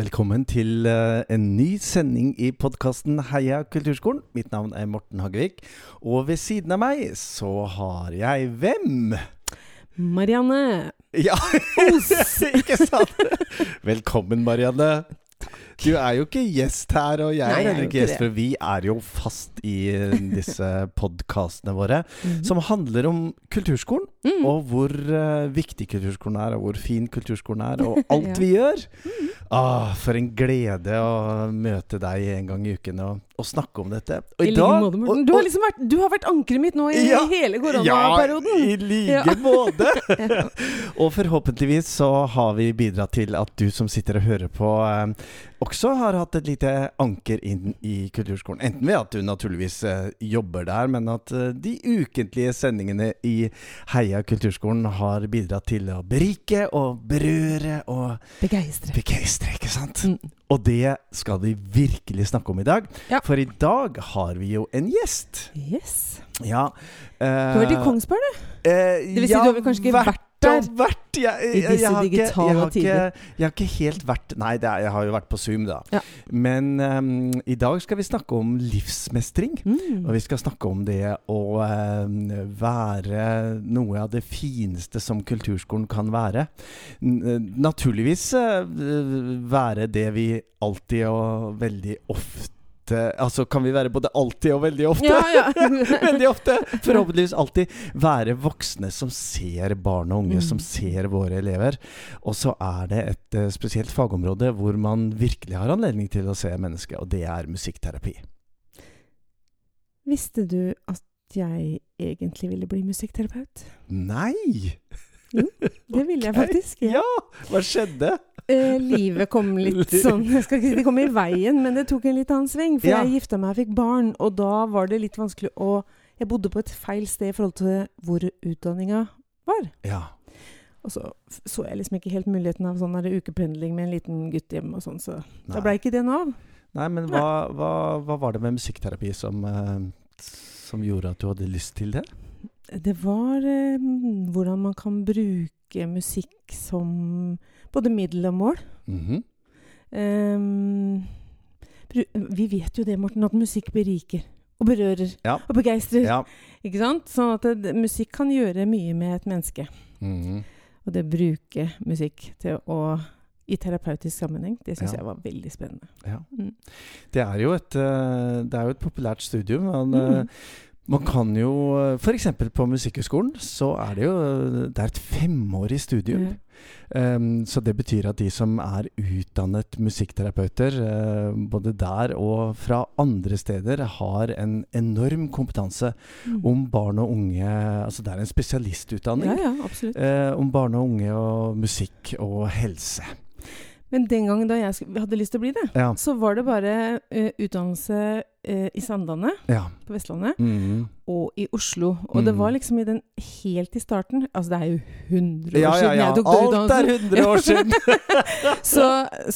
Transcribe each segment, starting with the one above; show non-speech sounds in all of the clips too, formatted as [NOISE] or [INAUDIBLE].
Velkommen til eh, en ny sending i podkasten Heia kulturskolen. Mitt navn er Morten Hagevik, og ved siden av meg så har jeg hvem? Marianne. Ja, [LAUGHS] ikke sant? Velkommen, Marianne. Du er jo ikke gjest her, og jeg Nei, er er heller ikke gjest, for vi er jo fast i disse [LAUGHS] podkastene våre, Mhm. som handler om kulturskolen, Mm. og hvor uh, viktig kulturskolen er, og hvor fin kulturskolen er, og [LAUGHS] alt Ja. vi gjør. Ah, for en glede å møte deg en gang i uken og, og snakke om dette. Og I like måte, Morten. Du har liksom vært, du har vært ankeret mitt nå i Ja, hele Ja, i like Ja. [LAUGHS] måte! og forhåpentligvis så har vi bidratt til at du som sitter og hører på, eh, også har hatt et lite anker inn i kulturskolen. Enten ved at du naturligvis eh, jobber der, men at eh, de ukentlige sendingene i Heia kulturskolen har bidratt til å berike og berøre og Begeistre. begeistre, ikke sant? Mm. Og det skal vi virkelig snakke om i dag. Ja. For i dag har vi jo en gjest. Yes. Ja. Du har vært i Kongsberg, du. Uh, Det vil si, ja, du har kanskje ikke vært der vært jeg, jeg, I disse har ikke, jeg, har ikke, jeg har ikke helt vært Nei, er, jeg har jo vært på Zoom, da. Ja. Men um, i dag skal vi snakke om livsmestring. Mm. Og vi skal snakke om det å um, være noe av det fineste som kulturskolen kan være. N eh, naturligvis uh, være det vi alltid og veldig ofte Altså kan vi være både alltid og veldig ofte. Ja, ja. [LAUGHS] Veldig ofte. Forhåpentligvis alltid være voksne som ser barn og unge, Mm. som ser våre elever. Og så er det et uh, spesielt fagområde hvor man virkelig har anledning til å se mennesket, og det er musikkterapi. Visste du at jeg egentlig ville bli musikkterapeut? Nei! Jo, Det ville jeg [LAUGHS] faktisk. faktisk. Ja! Hva skjedde? Eh, livet kom litt [LAUGHS] sånn Jeg skal ikke si det kom i veien, men det tok en litt annen sving. For Ja. jeg gifta meg og fikk barn, og da var det litt vanskelig å Jeg bodde på et feil sted i forhold til hvor utdanninga var. Ja. Og så så jeg liksom ikke helt muligheten av sånn ukependling med en liten gutt hjem og sånn, så da Nei. blei ikke det noe av. Nei, men hva, hva, hva var det med musikkterapi som, eh, som gjorde at du hadde lyst til det? Det var eh, hvordan man kan bruke musikk som både middel og mål. Mm -hmm. um, vi vet jo det, Morten, at musikk beriker og berører Ja. og begeistrer. Ja. Ikke sant? Sånn at det, musikk kan gjøre mye med et menneske. Mhm. Og det å bruke musikk til å i terapeutisk sammenheng, det syns Ja. jeg var veldig spennende. ja. Mm. Det er jo et, eh, det er jo et populært studium. Men Mm. Eh, man kan jo F.eks. på Musikkhøgskolen så er det jo Det er et femårig studium. Ja. Um, så det betyr at de som er utdannet musikkterapeuter, uh, både der og fra andre steder, har en enorm kompetanse Mm. om barn og unge. Altså det er en spesialistutdanning. Ja, ja, eh, om barn og unge og musikk og helse. Men den gangen da jeg hadde lyst til å bli det, Ja. så var det bare uh, utdannelse uh, i Sandane ja. på Vestlandet Mhm. og i Oslo. Og det Mm. var liksom i den helt i starten Altså det er jo 100 år Ja, siden jeg tok Alt er utdannelsen. 100 år siden! [LAUGHS] så,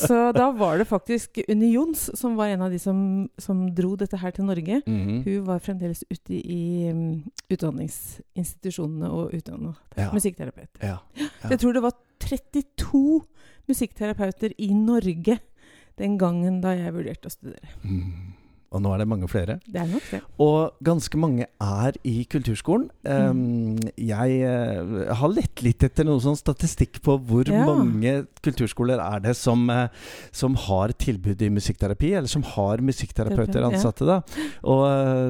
så da var det faktisk Unni Jons som var en av de som, som dro dette her til Norge. Mhm. Hun var fremdeles ute i um, utdanningsinstitusjonene og utdanna musikkterapeut. Jeg tror det var 32 musikkterapeuter i Norge den gangen da jeg vurderte å studere. Mm. Og nå er det mange flere. Det er nok det. Og ganske mange er i kulturskolen. Mm. Um, jeg eh, har lett litt etter noe sånn statistikk på hvor Ja. mange kulturskoler er det som, eh, som har tilbud i musikkterapi, eller som har musikkterapeuter ansatte. da. Og,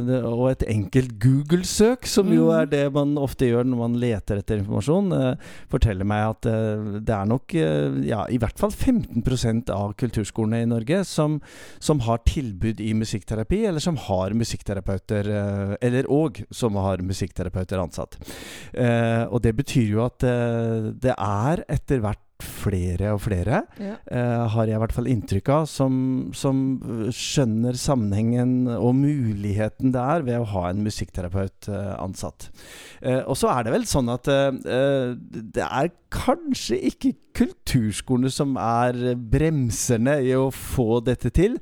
eh, og et enkelt Google-søk, som jo Mm. er det man ofte gjør når man leter etter informasjon, forteller meg at det er nok ja, i hvert fall 15% av kulturskolene i Norge som, som har tilbud i musikkterapi, eller som har musikkterapeuter eh, Eller òg som har musikkterapeuter ansatt. Eh, og det betyr jo at eh, det er etter hvert flere og flere, Ja. eh, har jeg i hvert fall inntrykk av, som, som skjønner sammenhengen og muligheten det er ved å ha en musikkterapeut eh, ansatt. Eh, og så er det vel sånn at det er kanskje ikke kulturskolene som er bremserne i å få dette til,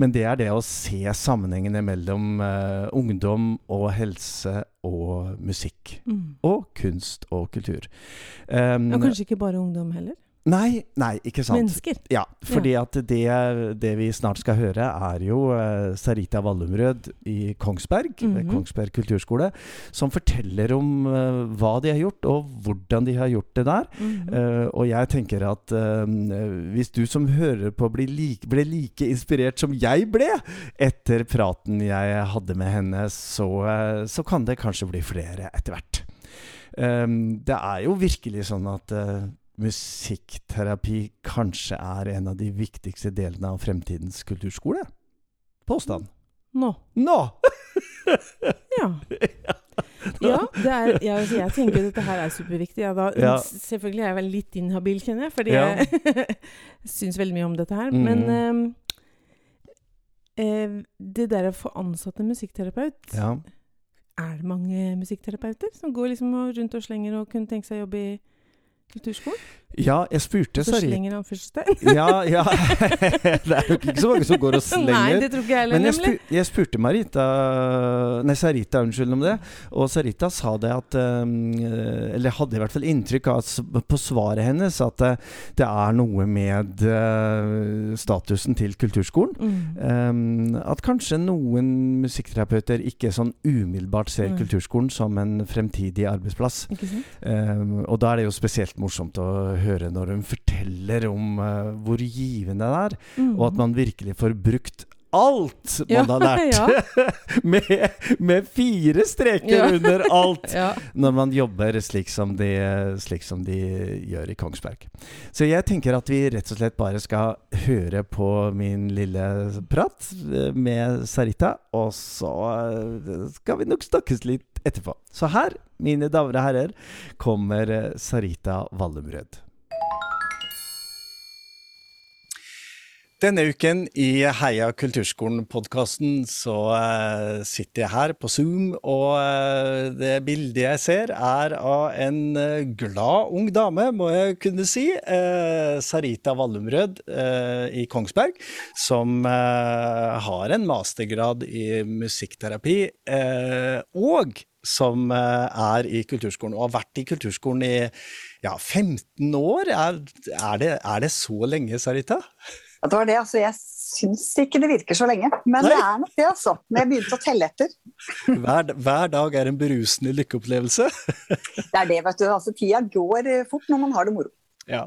men det er det å se sammenhengene mellom uh, ungdom og helse og musikk. Mm. Og kunst og kultur. Um, Og kanskje ikke bare ungdom heller? Nei, nei, ikke sant. Mennesker. Ja, fordi at det, det, vi snart skal høre, er jo uh, Sarita Wallumrød i Kongsberg, mm -hmm. Kongsberg kulturskole, som forteller om uh, hva de har gjort, og hvordan de har gjort det der. Mm -hmm. uh, og jeg tenker at hvis du som hører på like, ble like, inspirert som jeg ble etter praten jeg hadde med henne, så, så kan det kanskje bli flere etter hvert. Um, det er jo virkelig sånn at musikkterapi kanskje er en av de viktigste delene av fremtidens kulturskole? Påstand. Nå. Nå! [LAUGHS] ja. Ja, er, ja altså jeg tenker dette her er superviktig. Ja, da, ja. Selvfølgelig er jeg vel litt inhabil, kjenner jeg, fordi ja. jeg [LAUGHS] syns veldig mye om dette her. Mm. Men um, eh, det der å få ansatt en musikkterapeut ja. Er det mange musikkterapeuter som går liksom rundt og slenger og kunne tenke seg å jobbe i kulturskolen? Ja, jeg spurte Så slenger han [LAUGHS] ja, ja. [LAUGHS] det er jo ikke så mange som går og slenger. Nei, det tror ikke jeg heller, Men jeg, spur, jeg, spurte Marita Nei, Sarita, unnskyld om det. Og Sarita sa det at um, Eller hadde i hvert fall inntrykk av på svaret hennes at uh, det er noe med uh, statusen til kulturskolen. Mm. Um, at kanskje noen musikkterapeuter ikke sånn umiddelbart ser mm. kulturskolen som en fremtidig arbeidsplass. Um, og da er det jo spesielt morsomt å høre når hun forteller om uh, hvor givende det er, mm. og at man virkelig får brukt alt man har lært! [LAUGHS] [LAUGHS] med, med, fire streker under alt! [LAUGHS] når man jobber slik som, de, slik som, de, gjør i Kongsberg. Så jeg tenker at vi rett og slett bare skal høre på min lille prat eh, med Sarita, og så eh, skal vi nok snakkes litt etterpå. Så her, mine damer og herrer, kommer Sarita Vallumrød. Denne uken i Heia kulturskolen-podkasten så uh, sitter jeg her på Zoom, og uh, det bildet jeg ser er av en uh, glad ung dame, må jeg kunne si. Sarita Vallumrød i Kongsberg, som har en mastergrad i musikkterapi. og som er i kulturskolen, og har vært i kulturskolen i ja, 15 år. Er, er, det, er det så lenge, Sarita? Det var det, altså, jeg syns ikke det virker så lenge, men Nei. det er nok det, altså. Når jeg begynte å telle etter. hver, hver, dag er en berusende lykkeopplevelse. [LAUGHS] det er det, vet du. Altså, tida går eh, fort når man har det moro. Ja,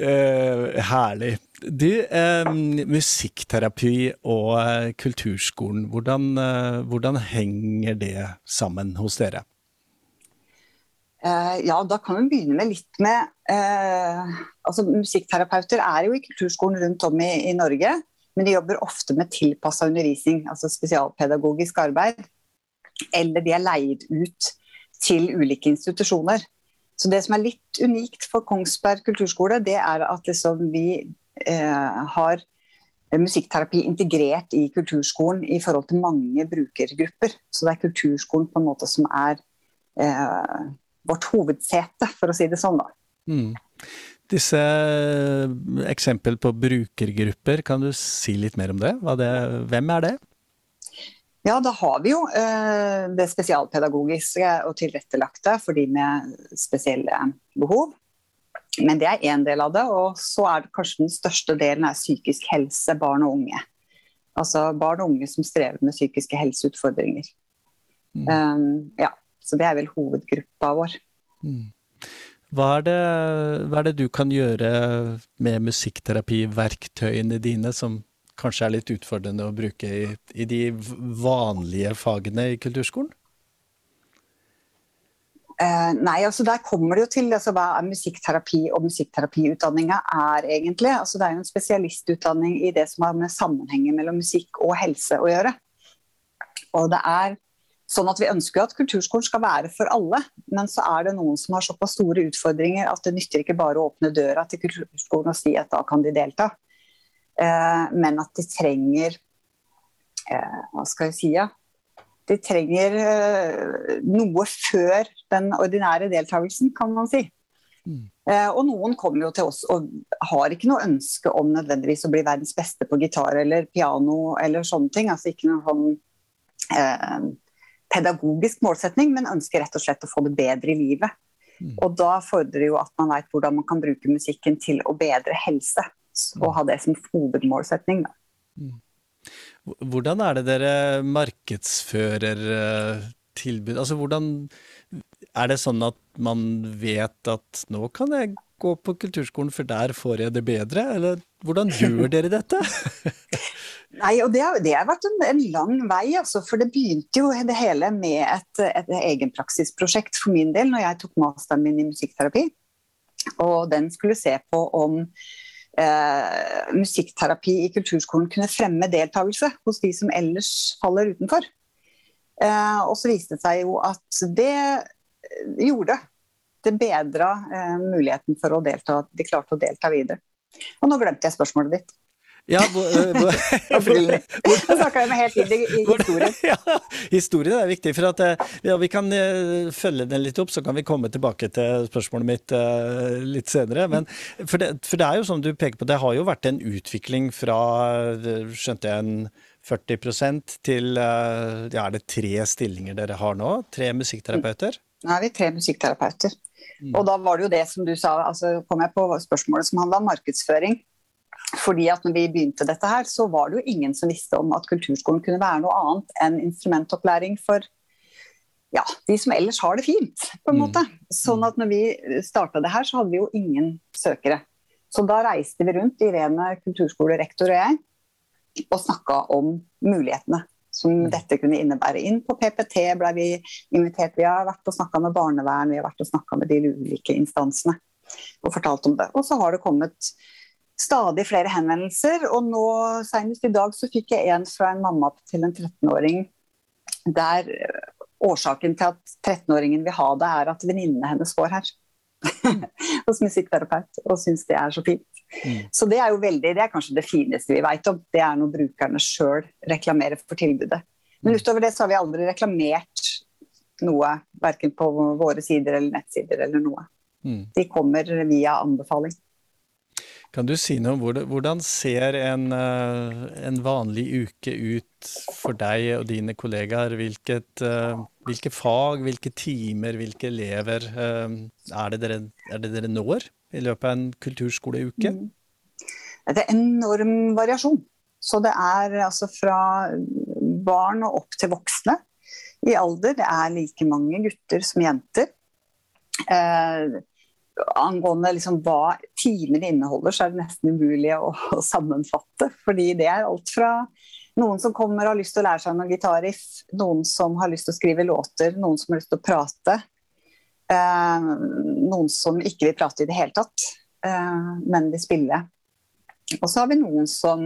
eh, herlig. Du, eh, musikkterapi og eh, kulturskolen, hvordan, eh, hvordan henger det sammen hos dere? Uh, ja, da kan vi begynne med litt med eh, altså Musikkterapeuter er jo i kulturskolen rundt om i, i Norge, men de jobber ofte med tilpassa undervisning, altså spesialpedagogisk arbeid. Eller de er leid ut til ulike institusjoner. Så det som er litt unikt for Kongsberg kulturskole, det er at liksom vi eh, har musikkterapi integrert i kulturskolen i forhold til mange brukergrupper. Så det er kulturskolen på en måte som er vårt hovedsete, for å si det sånn. da. Mm. Disse eh, eksempel på brukergrupper, kan du si litt mer om det? det hvem er det? Ja, da har vi jo eh, det spesialpedagogiske og tilrettelagte for de med spesielle behov. Men det er én del av det. Og så er det kanskje den største delen er psykisk helse, barn og unge. Altså barn og unge som strever med psykiske helseutfordringer. Mm. Um, ja. Så det er vel hovedgruppa vår. Mm. Hva er, det, hva er, det, du kan gjøre med musikkterapiverktøyene dine som kanskje er litt utfordrende å bruke i, i de vanlige fagene i kulturskolen? Uh, nei, altså Der kommer det jo til altså, hva er musikkterapi og musikkterapiutdanninga er egentlig. Altså, det er jo en spesialistutdanning i det som har med sammenhengen mellom musikk og helse å gjøre. Og det er Sånn at Vi ønsker at kulturskolen skal være for alle, men så er det noen som har såpass store utfordringer at det nytter ikke bare å åpne døra til kulturskolen og si at da kan de delta. Eh, men at de trenger eh, Hva skal jeg si? Ja? De trenger eh, noe før den ordinære deltakelsen, kan man si. Mm. Eh, og noen kommer jo til oss og har ikke noe ønske om nødvendigvis å bli verdens beste på gitar eller piano eller sånne ting. Altså ikke noe sånn eh, pedagogisk målsetning, men ønsker rett og slett å få det bedre i livet. Mm. Og da fordrer jo at man veit hvordan man kan bruke musikken til å bedre helse. Og ha det som hovedmålsetning. Mm. Hvordan er det dere markedsfører eh, tilbud? Altså hvordan Er det sånn at man vet at nå kan jeg gå på kulturskolen, for der får jeg det bedre? Eller hvordan gjør dere dette? [LAUGHS] Nei, og det, det, har vært en, en lang vei, altså, For det begynte jo det hele med et, et egenpraksisprosjekt for min del når jeg tok masteren min i musikkterapi. Og den skulle se på om eh, musikkterapi i kulturskolen kunne fremme deltakelse hos de som ellers faller utenfor. Eh, og så viste det seg jo at det gjorde det. Det bedra eh, muligheten for å delta. De klarte å delta videre. Og nå glemte jeg spørsmålet ditt. Ja, hvor, [LAUGHS] [LAUGHS] hvor, Nå snakka jeg med helt inn i, i historien. [LAUGHS] Ja, historien er viktig. for at, eh, ja, Vi kan uh, følge den litt opp, så kan vi komme tilbake til spørsmålet mitt uh, litt senere. Men, for, det, for, det, er jo som du peker på, det har jo vært en utvikling fra skjønte jeg, en 40 til ja, er det tre stillinger dere har nå? Tre musikkterapeuter? Nå er vi tre musikkterapeuter. Mm. Og da var det jo det som du sa, altså kom jeg på spørsmålet som handla om markedsføring. Fordi at når vi begynte dette her, så var det jo ingen som visste om at kulturskolen kunne være noe annet enn instrumentopplæring for ja, de som ellers har det fint, på en mm. måte. Sånn at når vi starta det her, så hadde vi jo ingen søkere. Så da reiste vi rundt, Irene kulturskolerektor og jeg, og snakka om mulighetene som mm. dette kunne innebære. Inn på PPT ble vi invitert. Vi har vært og snakka med barnevern, vi har vært og snakka med de ulike instansene og fortalt om det. Og så har det kommet stadig flere henvendelser, og nå senest i dag så fikk jeg en fra en mamma til en 13-åring der årsaken til at 13-åringen vil ha det, er at venninnene hennes går her. [LAUGHS] hos musikkterapeut, og syns det er så fint. Mm. Så det er jo veldig, det er kanskje det fineste vi vet om. Det er når brukerne sjøl reklamerer for tilbudet. Men mm. utover det så har vi aldri reklamert noe, verken på våre sider eller nettsider eller noe. Mm. De kommer via anbefaling. Kan du si noe om hvordan ser en, eh, en, vanlig uke ut for deg og dine kollegaer? Hvilket, eh, hvilke fag, hvilke timer, hvilke elever eh, er det dere, er det dere når i løpet av en kulturskoleuke? Mm. Det er enorm variasjon. Så det er altså fra barn og opp til voksne i alder. Det er like mange gutter som jenter. Eh, angående liksom hva timene inneholder, så er det nesten umulig å, å, sammenfatte. Fordi det er alt fra noen som kommer og har lyst til å lære seg noe gitarriff, noen som har lyst til å skrive låter, noen som har lyst til å prate. Eh, noen som ikke vil prate i det hele tatt, eh, men vil spille. Og så har vi noen som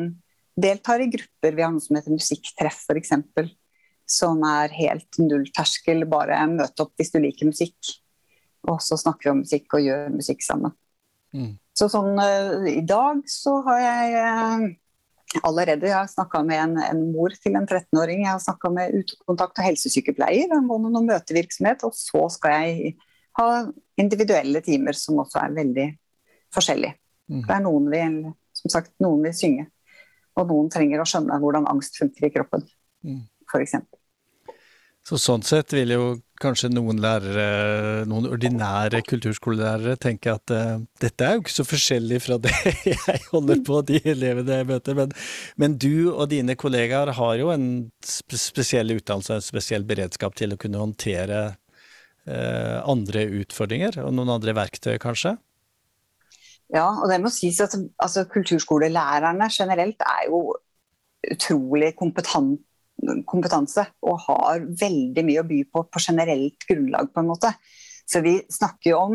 deltar i grupper. Vi har noe som heter musikktreff, f.eks. Som er helt nullterskel, bare møte opp hvis du liker musikk. Og så snakker vi om musikk og gjør musikk sammen. Mm. Så sånn uh, i dag så har jeg allerede jeg har snakka med en, en, mor til en 13-åring. Jeg har snakka med utekontakt og helsesykepleier angående noe møtevirksomhet. Og så skal jeg ha individuelle timer som også er veldig forskjellige. Mm. Det er noen vil, som sagt, noen vil synge. Og noen trenger å skjønne hvordan angst funker i kroppen, mm. f.eks. Så sånn sett vil jo kanskje noen lærere, noen ordinære kulturskolelærere tenke at uh, dette er jo ikke så forskjellig fra det [LAUGHS] jeg holder på, de elevene jeg møter. Men, men du og dine kollegaer har jo en spesiell utdannelse, en spesiell beredskap til å kunne håndtere andre utfordringer, og noen andre verktøy, kanskje? Ja, og det må sies at altså, kulturskolelærerne generelt er jo utrolig kompetente kompetanse og har veldig mye å by på på generelt grunnlag. på en måte. Så vi snakker jo om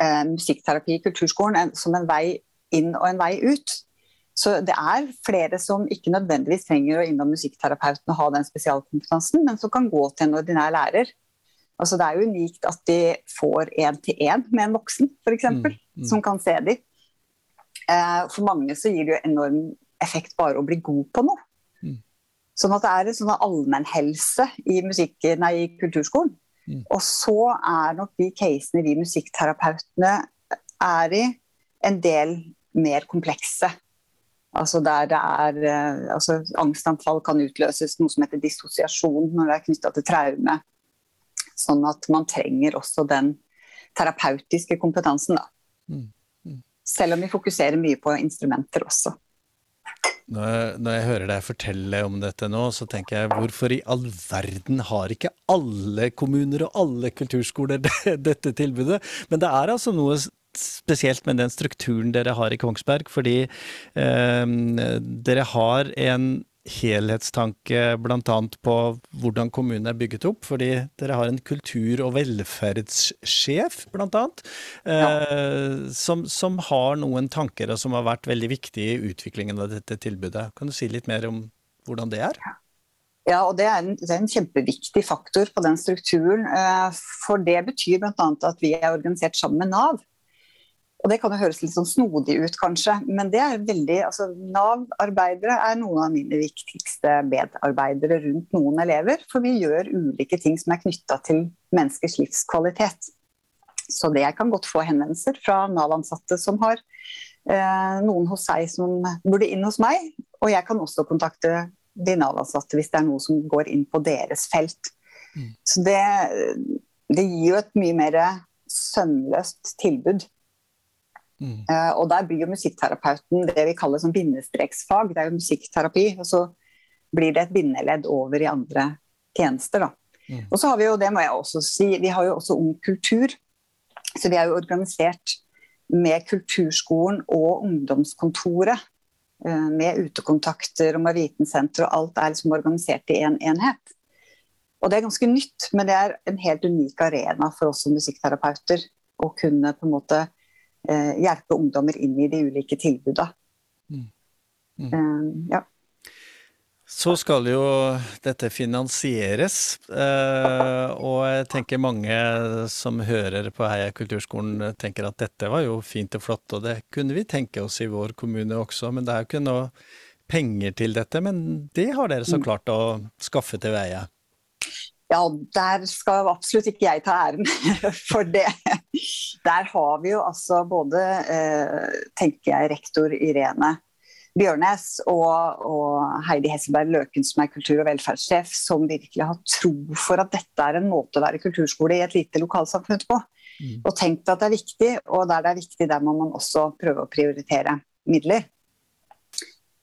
eh, musikkterapi i kulturskolen en, som en vei inn og en vei ut. Så det er flere som ikke nødvendigvis trenger å innom musikkterapeuten og ha den spesialkompetansen, men som kan gå til en ordinær lærer. Altså Det er jo unikt at de får én-til-én med en voksen, f.eks., mm, mm. som kan se dem. Eh, for mange så gir det jo enorm effekt bare å bli god på noe. Sånn at det er en sånn allmennhelse i, nei, i kulturskolen. Mm. Og så er nok de casene vi musikkterapeutene er i, en del mer komplekse. Altså der det er eh, altså Angstanfall kan utløses noe som heter dissosiasjon når det er knytta til traume. Sånn at man trenger også den terapeutiske kompetansen, da. Mm. Mm. Selv om vi fokuserer mye på instrumenter også. Når jeg, når jeg, hører deg fortelle om dette nå, så tenker jeg hvorfor i all verden har ikke alle kommuner og alle kulturskoler [LAUGHS] dette tilbudet? Men det er altså noe spesielt med den strukturen dere har i Kongsberg, fordi eh, dere har en helhetstanke bl.a. på hvordan kommunen er bygget opp, fordi dere har en kultur- og velferdssjef bl.a. Eh, ja. som, som har noen tanker og som har vært veldig viktige i utviklingen av dette tilbudet. Kan du si litt mer om hvordan det er? Ja, og det er, en, det er en kjempeviktig faktor på den strukturen. Eh, for det betyr bl.a. at vi er organisert sammen med Nav. Og Det kan jo høres litt sånn snodig ut, kanskje, men det er veldig, altså Nav-arbeidere er noen av mine viktigste medarbeidere rundt noen elever. For vi gjør ulike ting som er knytta til menneskers livskvalitet. Så det jeg kan godt få henvendelser fra Nav-ansatte som har eh, noen hos seg som burde inn hos meg. Og jeg kan også kontakte de Nav-ansatte hvis det er noe som går inn på deres felt. Mm. Så det, det gir jo et mye mer sømløst tilbud Mm. Uh, og der blir jo musikkterapeuten det vi kaller som bindestreksfag. Det er jo musikkterapi. Og så blir det et bindeledd over i andre tjenester. Da. Mm. Og så har vi jo, det må jeg også si, vi har jo også Ung kultur. Så vi er jo organisert med Kulturskolen og Ungdomskontoret. Uh, med utekontakter og med vitensenter og alt er liksom organisert i én en enhet. Og det er ganske nytt, men det er en helt unik arena for oss som musikkterapeuter å kunne på en måte hjelpe ungdommer inn i de ulike tilbudene. Mm. Mm. Eh, ja. Så skal jo dette finansieres, eh, og jeg tenker mange som hører på Heia kulturskolen tenker at dette var jo fint og flott, og det kunne vi tenke oss i vår kommune også, men det er jo ikke noe penger til dette. Men det har dere så mm. klart å skaffe til veie? Ja, der skal absolutt ikke jeg ta æren [LAUGHS] for det. Der har vi jo altså både, eh, tenker jeg, rektor Irene Bjørnes og, og Heidi Hesselberg Løken, som er kultur- og velferdssjef, som virkelig har tro for at dette er en måte å være kulturskole i et lite lokalsamfunn på. Mm. Og tenkt at det er viktig, og der det er viktig, der må man også prøve å prioritere midler.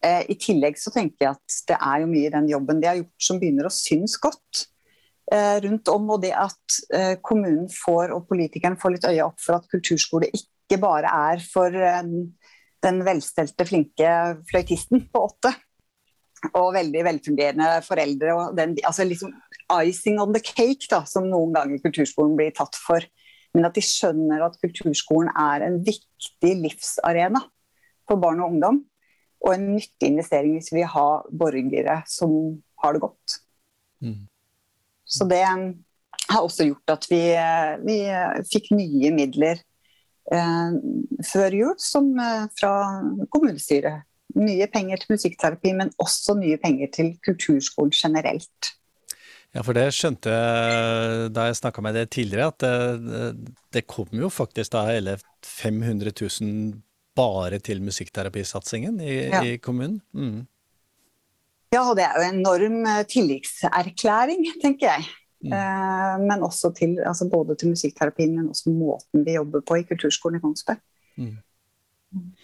Eh, I tillegg så tenker jeg at det er jo mye i den jobben de har gjort som begynner å synes godt. Eh, rundt om, og det at eh, kommunen får og politikeren får litt øye opp for at kulturskole ikke bare er for eh, den velstelte, flinke fløytisten på åtte. Og veldig velfungerende foreldre. og den, altså liksom Icing on the cake, da, som noen ganger kulturskolen blir tatt for. Men at de skjønner at kulturskolen er en viktig livsarena for barn og ungdom. Og en nyttig investering hvis vi har borgere som har det godt. Mm. Så det har også gjort at vi, vi fikk nye midler eh, før jul som, eh, fra kommunestyret. Nye penger til musikkterapi, men også nye penger til kulturskolen generelt. Ja, for det skjønte jeg da jeg snakka med deg tidligere, at det, det, kom jo faktisk da hele 500 000 bare til musikkterapisatsingen i, ja. i kommunen. Mm. Ja, og det er jo en enorm eh, tillitserklæring, tenker jeg. Mm. Eh, men også til, altså både til musikkterapien, men også måten vi jobber på i Kulturskolen i Kongsberg. Mm.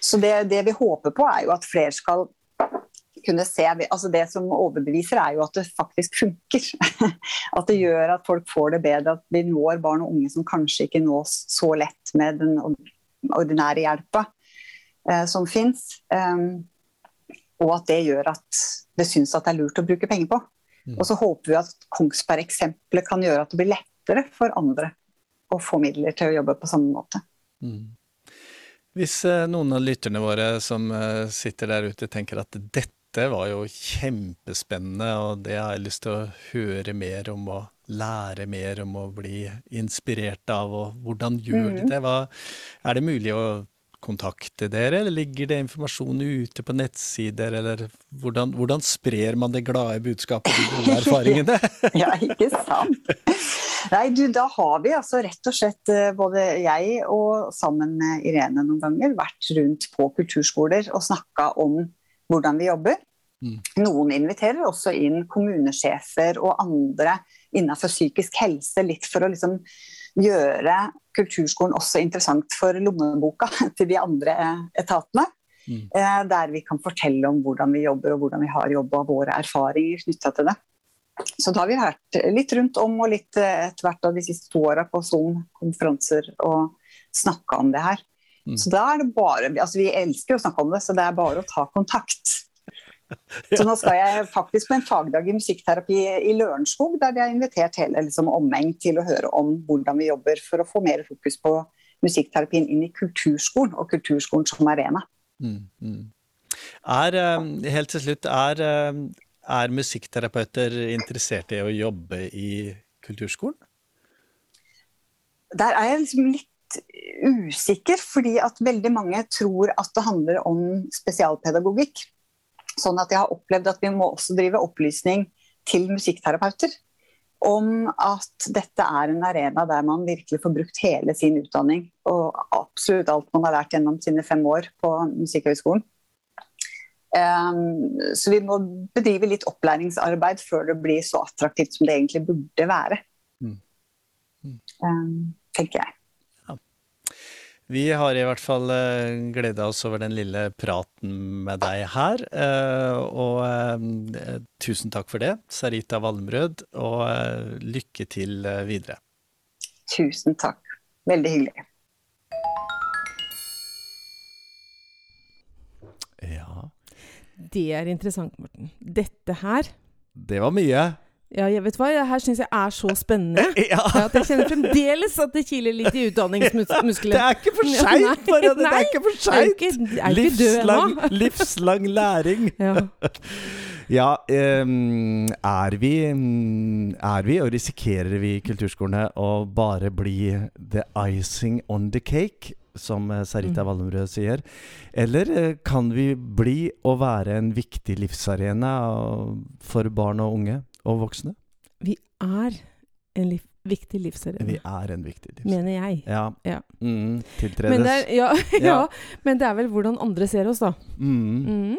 Så det, det, vi håper på, er jo at flere skal kunne se altså Det som overbeviser, er jo at det faktisk funker. [LAUGHS] At det gjør at folk får det bedre, at vi når barn og unge som kanskje ikke nås så lett med den ordinære hjelpa eh, som fins. Um, og at det gjør at det syns at det er lurt å bruke penger på. Mm. Og så håper vi at Kongsberg-eksempelet kan gjøre at det blir lettere for andre å få midler til å jobbe på samme måte. Mm. Hvis eh, noen av lytterne våre som eh, sitter der ute tenker at dette var jo kjempespennende, og det har jeg lyst til å høre mer om og lære mer om og bli inspirert av, og hvordan gjør de mm. det? Hva, er det mulig å kontakte dere, eller ligger det informasjon ute på nettsider, eller hvordan, hvordan sprer man det glade budskapet, de gode [LAUGHS] erfaringene? [LAUGHS] ja, ikke sant. Nei, du, da har vi altså rett og slett, eh, både jeg og sammen med Irene noen ganger, vært rundt på kulturskoler og snakka om hvordan vi jobber. Mm. Noen inviterer også inn kommunesjefer og andre innenfor psykisk helse, litt for å liksom gjøre kulturskolen også interessant for lommeboka [LAUGHS] til de andre etatene. Mm. Eh, der vi kan fortelle om hvordan vi jobber og hvordan vi har jobba, våre erfaringer knytta til det. Så da har vi vært litt rundt om og litt eh, etter hvert av de siste to åra på Zoom-konferanser og snakka om det her. Mm. Så da er det bare Altså vi elsker å snakke om det, så det er bare å ta kontakt. [LAUGHS] Så nå skal jeg faktisk på en fagdag i musikkterapi i Lørenskog, der de har invitert hele liksom, omheng til å høre om hvordan vi jobber for å få mer fokus på musikkterapien inn i kulturskolen, og kulturskolen som arena. Mm, mm. Er, eh, helt til slutt, er, eh, er musikkterapeuter interessert i å jobbe i kulturskolen? Der er jeg liksom litt usikker, fordi at veldig mange tror at det handler om spesialpedagogikk. Sånn at jeg har opplevd at vi må også drive opplysning til musikkterapeuter om at dette er en arena der man virkelig får brukt hele sin utdanning og absolutt alt man har lært gjennom sine fem år på Musikkhøgskolen. Um, så vi må bedrive litt opplæringsarbeid før det blir så attraktivt som det egentlig burde være. Mm. Mm. Um, tenker jeg. Vi har i hvert fall uh, gleda oss over den lille praten med deg her. Uh, og uh, tusen takk for det, Sarita Valmrød, og lykke til videre. Tusen takk. Veldig hyggelig. Ja Det er interessant, Morten. Dette her Det var mye. Ja, jeg vet hva, det her syns jeg er så spennende. [LAUGHS] Ja. At jeg kjenner fremdeles at det kiler litt i utdanningsmuskelen. Det er ikke for seint, bare! Det er ikke for seint! Livslang, [LAUGHS] livslang læring. Ja. [LAUGHS] ja um, er vi Er vi, og risikerer vi i kulturskolene å bare bli the icing on the cake? som eh, Sarita mm. Wallenrød sier? Eller eh, kan vi bli og være en viktig livsarena for barn og unge? Og voksne? Vi er en liv, viktig livsserie. Vi er en viktig livsserie. Mener jeg. Ja. ja. Mm, tiltredes. Men er, [LAUGHS] ja, ja, men det er vel hvordan andre ser oss, da. Mm. Mm.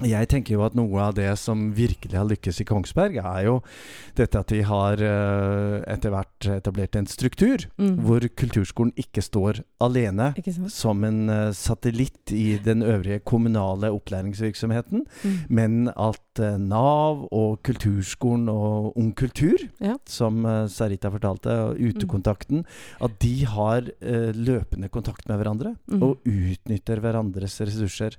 Jeg tenker jo at noe av det som virkelig har lykkes i Kongsberg, er jo dette at de har uh, etter hvert etablert en struktur mm. hvor kulturskolen ikke står alene ikke som en uh, satellitt i den øvrige kommunale opplæringsvirksomheten, mm. men at uh, Nav og kulturskolen og Ung Kultur, ja. som Sarita fortalte, og mm. Utekontakten, at de har løpende kontakt med hverandre mm. og utnytter hverandres ressurser.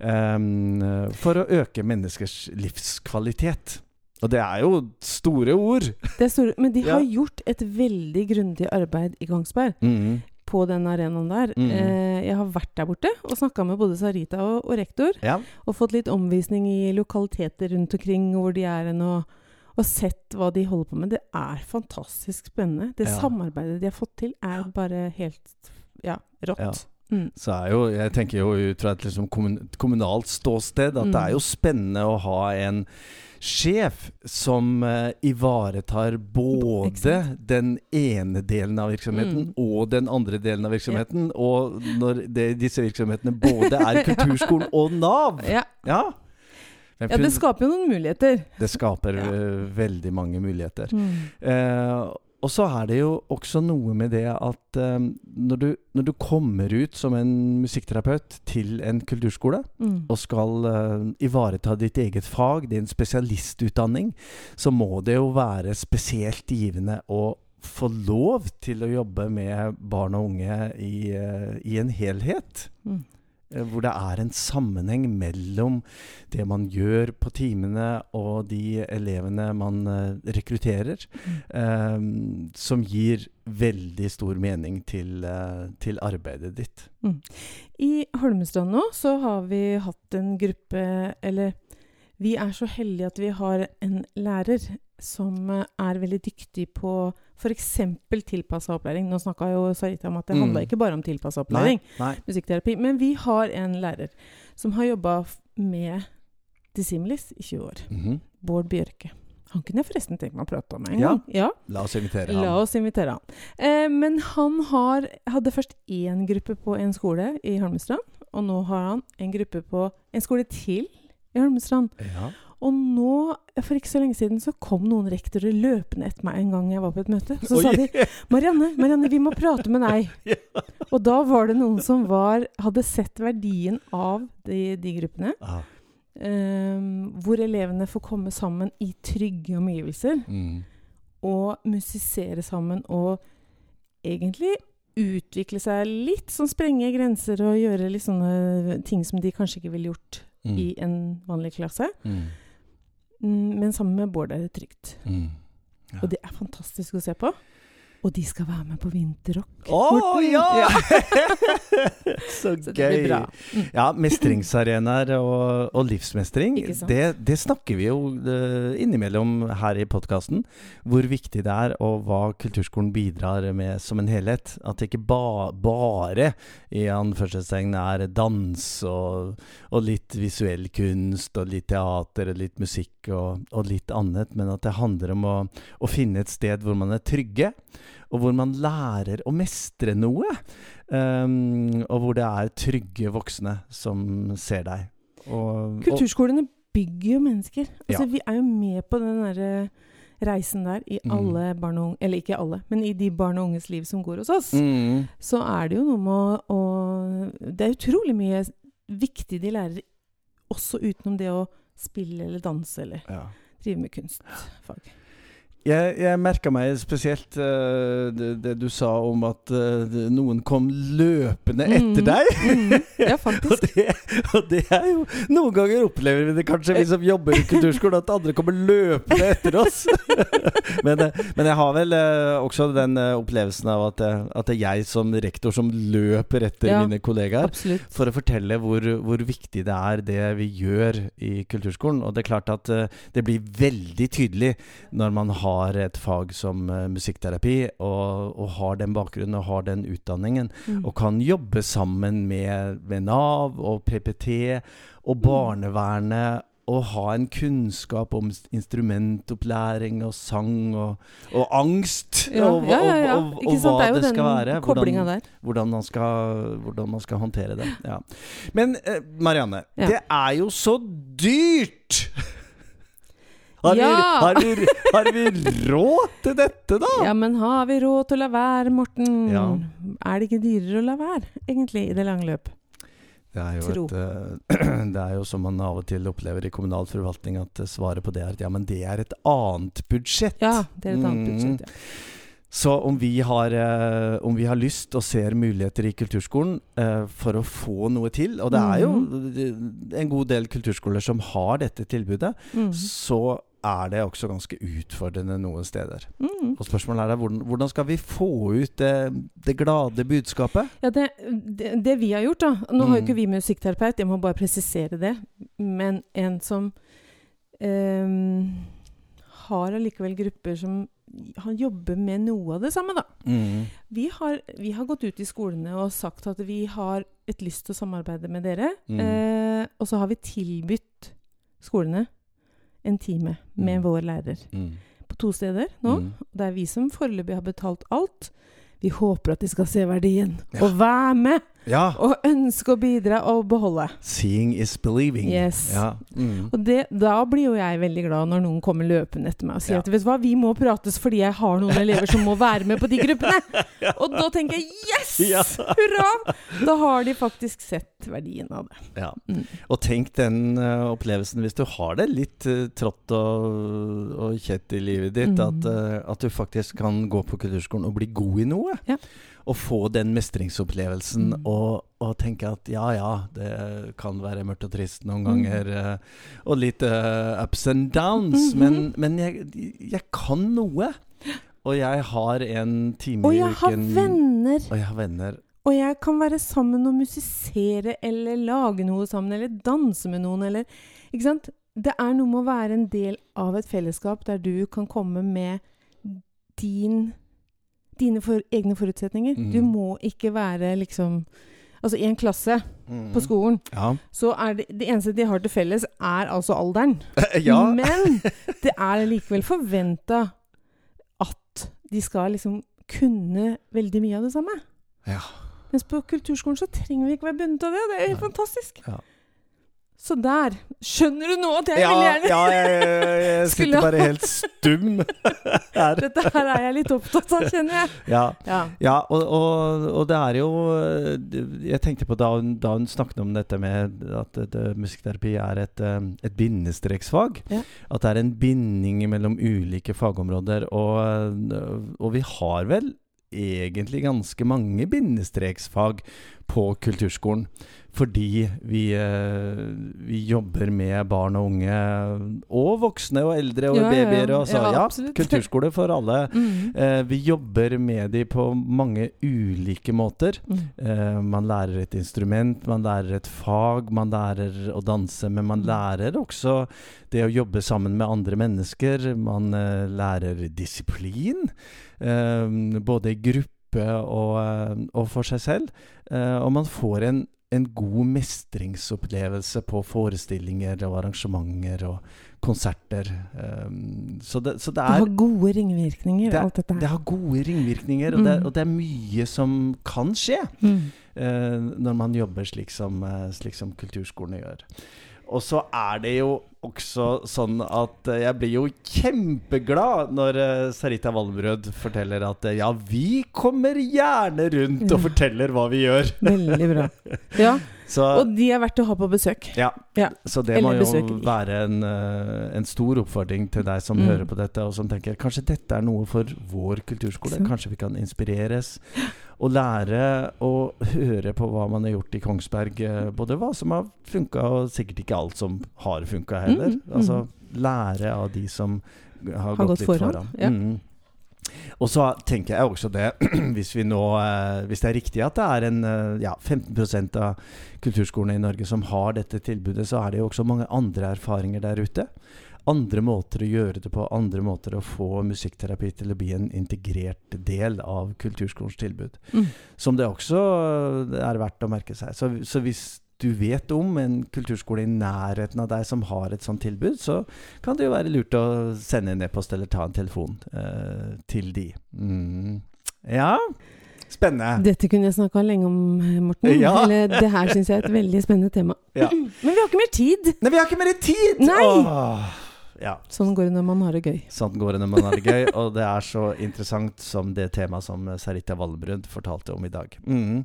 Um, for å øke menneskers livskvalitet. Og det er jo store ord. Det store, men de har ja. gjort et veldig grundig arbeid i Kongsberg. Mm. På den arenaen der. Mm. Eh, jeg har vært der borte og snakka med både Sarita og, og rektor. Ja. Og fått litt omvisning i lokaliteter rundt omkring hvor de er hen, og, og, sett hva de holder på med. Det er fantastisk spennende. Det ja. samarbeidet de har fått til, er bare helt ja, rått. Mm. Så er jo, jeg tenker jo ut fra et liksom kommunalt ståsted at mm. det er jo mm. spennende å ha en sjef som uh, ivaretar både den ene delen av virksomheten mm. og den andre delen av virksomheten. Ja. Og når det, disse virksomhetene både er kulturskolen [LAUGHS] og Nav. Ja. ja. ja. det skaper jo noen muligheter. Det skaper uh, veldig mange muligheter. Uh, og så er det jo også noe med det at um, når, du, når, du, kommer ut som en musikkterapeut til en kulturskole mm. og skal uh, ivareta ditt eget fag, din spesialistutdanning, så må det jo være spesielt givende å få lov til å jobbe med barn og unge i, uh, i en helhet. Mm. Eh, hvor det er en sammenheng mellom det man gjør på timene og de elevene man uh, rekrutterer, um, som gir veldig stor mening til, uh, til arbeidet ditt. Mm. I Holmestrand nå så har vi hatt en gruppe, eller vi er så heldige at vi har en lærer som er veldig dyktig på f.eks. tilpassa opplæring. Nå snakka jo Sarita om at det mm. handla ikke bare om tilpassa opplæring, nei, nei. musikkterapi. Men vi har en lærer som har jobba med Dissimilis i 20 år. Mm -hmm. Bård Bjørke. Han kunne jeg forresten tenkt meg å prate om en ja. gang. Ja. La oss invitere han. La oss invitere han. Eh, men han har, hadde først én gruppe på en skole i Holmestrand. Og nå har han en gruppe på en skole til i Holmestrand. Ja. Og nå, for ikke så lenge siden, så kom noen rektorer løpende etter meg en gang jeg var på et møte. Så sa de 'Marianne, Marianne, vi må prate med deg'. [LAUGHS] Og da var det noen som var, hadde sett verdien av de, de gruppene. Ehm, hvor elevene får komme sammen i trygge omgivelser Mm. og musisere sammen og egentlig utvikle seg litt, sånn sprenge grenser og gjøre litt sånne ting som de kanskje ikke ville gjort Mm. i en vanlig klasse. Mm. Mm, Men sammen med Bård er det trygt. Mm. Ja. Og det er fantastisk å se på. Og de skal være med på vinterrock. Å oh, ja! [LAUGHS] [LAUGHS] Så Så gøy. Mm. Ja, mestringsarenaer og, og livsmestring, det, det snakker vi jo eh, innimellom her i podkasten. Hvor viktig det er, og hva kulturskolen bidrar med som en helhet. At det ikke ba, bare i anførselstegn er dans og, og litt visuell kunst og litt teater og litt musikk og, og litt annet, men at det handler om å, å finne et sted hvor man er trygge, og hvor man lærer å mestre noe. Um, og hvor det er trygge voksne som ser deg. Og, Kulturskolene bygger jo mennesker. Altså, Ja. Vi er jo med på den derre reisen der i Mm. alle barn og unge Eller ikke alle, men i de barn og unges liv som går hos oss. mm, Så er det jo noe med å, å Det er utrolig mye viktig de lærer også utenom det å spille eller danse eller ja. drive med kunstfag. Jeg, jeg merka meg spesielt uh, det, det du sa om at uh, noen kom løpende etter mm. deg. Mm. Ja, [LAUGHS] og, det, og det er jo Noen ganger opplever vi det kanskje, vi som jobber i kulturskolen, at andre kommer løpende etter oss. [LAUGHS] men, eh, men jeg har vel uh, også den opplevelsen av at, at det er jeg som rektor som løper etter Ja, mine kollegaer. Absolutt. For å fortelle hvor, hvor viktig det er det vi gjør i kulturskolen. Og det er klart at det blir veldig tydelig når man har et fag som eh, musikkterapi, og, og har den bakgrunnen og har den utdanningen, Mm. og kan jobbe sammen med, med Nav og PPT og barnevernet. Og ha en kunnskap om instrumentopplæring og sang og, og angst. Ja, og, ja, ja, ja. og, og, og hva Det det skal være. Hvordan, hvordan man skal, hvordan man skal håndtere det. Ja. Men eh, Marianne, det er jo så dyrt! Har, vi, har, vi, har vi råd til dette, da? Ja, men har vi råd til å la være, Morten? Ja. Er det ikke dyrere å la være, egentlig, i det lange løp? Det er, jo et, eh, [CLEARS THROAT] det er jo som man av og til opplever i kommunal forvaltning, at eh, svaret på det er at ja, men det er et annet budsjett. Ja, det er et annet Mm. budsjett. Ja. Så om vi, har, eh, om vi har lyst og ser muligheter i kulturskolen eh, for å få noe til, og det er jo Mhm. en god del kulturskoler som har dette tilbudet, Mm. så er det også ganske utfordrende noen steder. Mm. Og spørsmålet er da, hvordan, hvordan skal vi få ut det, det glade budskapet? Ja, det, det, det vi har gjort, da Nå har jo Mm. ikke vi musikkterapeut, jeg må bare presisere det. Men en som eh, har allikevel grupper som han jobber med noe av det samme, da. Vi har, vi har gått ut i skolene og sagt at vi har et lyst til å samarbeide med dere. Mm. Eh, og så har vi tilbudt skolene en time med Mm. vår lærer Mm. på to steder nå. Mm. Det er vi som foreløpig har betalt alt. Vi håper at de skal se verdien Ja. og være med Ja! og ønske å bidra og beholde. Seeing is believing. Yes. Ja. Mm. Og det, da blir jo jeg veldig glad når noen kommer løpende etter meg og sier Ja. at vet du hva, vi må prates fordi jeg har noen elever som må være med på de gruppene. [LAUGHS] Og da tenker jeg yes! Hurra! Da har de faktisk sett verdien av det. Ja. Mm. Og tenk den uh, opplevelsen hvis du har det litt uh, trått og, og kjett i livet ditt, Mm. at, uh, at du faktisk kan gå på kulturskolen og bli god i noe. Ja. Og få den mestringsopplevelsen Mm. og, og tenke at ja ja, det kan være mørkt og trist noen Mm. ganger. mm. og litt uh, ups and downs. -hmm. Men, men jeg, jeg kan noe. Og jeg har en time i uken. Og jeg har venner. Og jeg har venner. Og jeg kan være sammen og musisere eller lage noe sammen eller danse med noen eller Ikke sant? Det er noe med å være en del av et fellesskap der du kan komme med din Dine for, egne forutsetninger. Mm. Du må ikke være liksom Altså, i en klasse Mm. på skolen, Ja. så er det det eneste de har til felles, er altså alderen. [LAUGHS] ja. Men det er likevel forventa at de skal liksom kunne veldig mye av det samme. ja. Mens på kulturskolen så trenger vi ikke være bundet av det. Det er helt fantastisk. fantastisk. Så der. Skjønner du nå at jeg ja, vil gjerne Ja, jeg, jeg, jeg [LAUGHS] sitter bare helt stum [LAUGHS] [LAUGHS] her. Dette her er jeg litt opptatt av, kjenner jeg. Ja, ja. ja og, og, og, det er jo Jeg tenkte på da hun, da hun snakket om dette med at det, musikkterapi er et, eh, et bindestreksfag. Ja. At det er en binding mellom ulike fagområder. Og, og vi har vel egentlig ganske mange bindestreksfag på kulturskolen. Fordi vi, eh, vi, jobber med barn og unge, og voksne og eldre og ja, babyer. Og så, ja, ja, [LAUGHS] kulturskole for alle. Mm. Eh, vi jobber med dem på mange ulike måter. Mm. Eh, man lærer et instrument, man lærer et fag, man lærer å danse. Men man mm. lærer også det å jobbe sammen med andre mennesker. Man lærer disiplin. Eh, både i gruppe og, eh, og for seg selv. og man får en en god mestringsopplevelse på forestillinger og arrangementer og konserter. Um, så, det, så det, er Det har gode ringvirkninger, det, alt dette her. Det har gode ringvirkninger, og, mm. det, og det, er mye som kan skje mm. uh, når man jobber slik som, slik som kulturskolene gjør. Og så er det jo også sånn at uh, jeg blir jo kjempeglad når uh, Sarita Valmrød forteller at uh, ja, vi kommer gjerne rundt og forteller hva vi gjør. Veldig bra. [LAUGHS] Ja. Så, og de er verdt å ha på besøk. Ja. ja. Så det Eller må jo besøk. være en, en, stor oppfordring til deg som mm. hører på dette, og som tenker kanskje dette er noe for vår kulturskole. Så. Kanskje vi kan inspireres å lære å høre på hva man har gjort i Kongsberg. Eh, både hva som har funka, og sikkert ikke alt som har funka heller. Mm, mm. Altså lære av de som har, har gått, gått, litt foran. foran. Mm. Og så tenker jeg også det, [CLEARS THROAT] hvis, nå, eh, hvis det er riktig at det er en, eh, ja, 15 av kulturskolene i Norge som har dette tilbudet, så er det jo også mange andre erfaringer der ute andre måter å gjøre det på, andre måter å få musikkterapi til å bli en integrert del av kulturskolens tilbud. Mm. Som det også er verdt å merke seg. Så, så, hvis du vet om en kulturskole i nærheten av deg som har et sånt tilbud, så kan det jo være lurt å sende en e-post eller ta en telefon eh, til de. Mm. Ja. Spennende. Dette kunne jeg snakka lenge om, Morten. Ja. [LAUGHS] Eller, det her syns jeg er et veldig spennende tema. Ja. [LAUGHS] Men vi har ikke mer tid. Nei, vi har ikke mer tid! Nei. Åh ja. Sånn går det når man har det gøy. Sånn går det når man har det gøy, og det er så interessant som det temaet som Sarita Valbrund fortalte om i dag. Mm.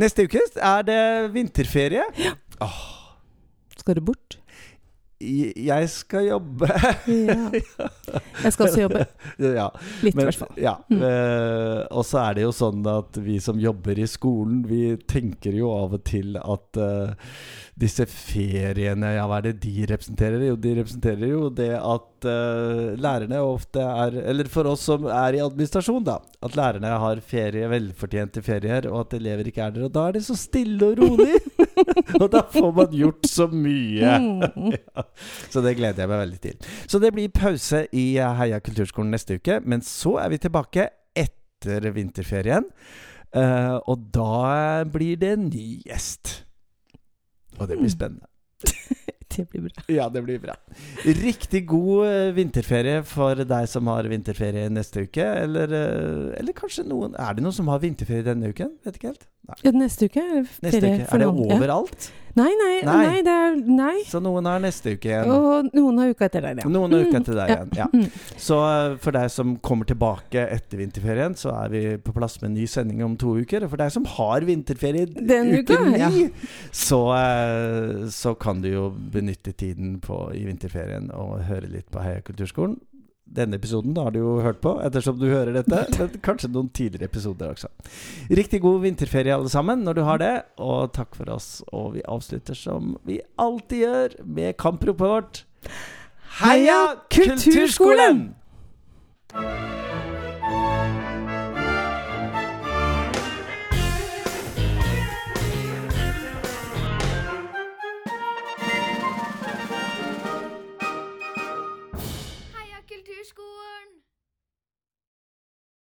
Neste uke er det vinterferie. Ja. Åh. Skal du bort? Jeg skal jobbe. [LAUGHS] ja. Jeg skal også jobbe. ja. Litt, i hvert fall. Ja. Mm. Uh, og så er det jo sånn at vi som jobber i skolen, vi tenker jo av og til at uh, disse feriene, ja, hva er det de representerer? Jo, de representerer jo det at uh, lærerne ofte er Eller for oss som er i administrasjon, da. At lærerne har ferie, velfortjente ferier, og at elever ikke er der. Og da er det så stille og rolig! [LAUGHS] og da får man gjort så mye! Mm. [LAUGHS] ja. Så det gleder jeg meg veldig til. Så det blir pause i Heia kulturskolen neste uke, men så er vi tilbake etter vinterferien. Uh, og da blir det en ny gjest. Og det blir mm. spennende. [LAUGHS] [LAUGHS] det blir bra. Ja, det blir bra. Riktig god uh, vinterferie for deg som har vinterferie neste uke. Eller, uh, eller, kanskje noen Er det noen som har vinterferie denne uken? Vet ikke helt. Ja, neste uke er det ferie. Uke. Er det overalt? Ja. Nei, nei, nei. Nei, er, nei, Så noen har neste uke igjen? Og noen har uka etter deg, ja. Noen har uka etter deg igjen, ja. Mm. Så uh, for deg som kommer tilbake etter vinterferien, så er vi på plass med en ny sending om to uker. Og for deg som har vinterferie Den uke ni, ja. så, så kan du jo benytte tiden på, i vinterferien og høre litt på Heia kulturskolen denne episoden har du jo hørt på, ettersom du hører dette. [LAUGHS] Men kanskje noen tidligere episoder også. Riktig god vinterferie, alle sammen, når du har det. Og takk for oss. Og vi avslutter som vi alltid gjør, med kampropet vårt. Heia Kulturskolen! Heia Kulturskolen!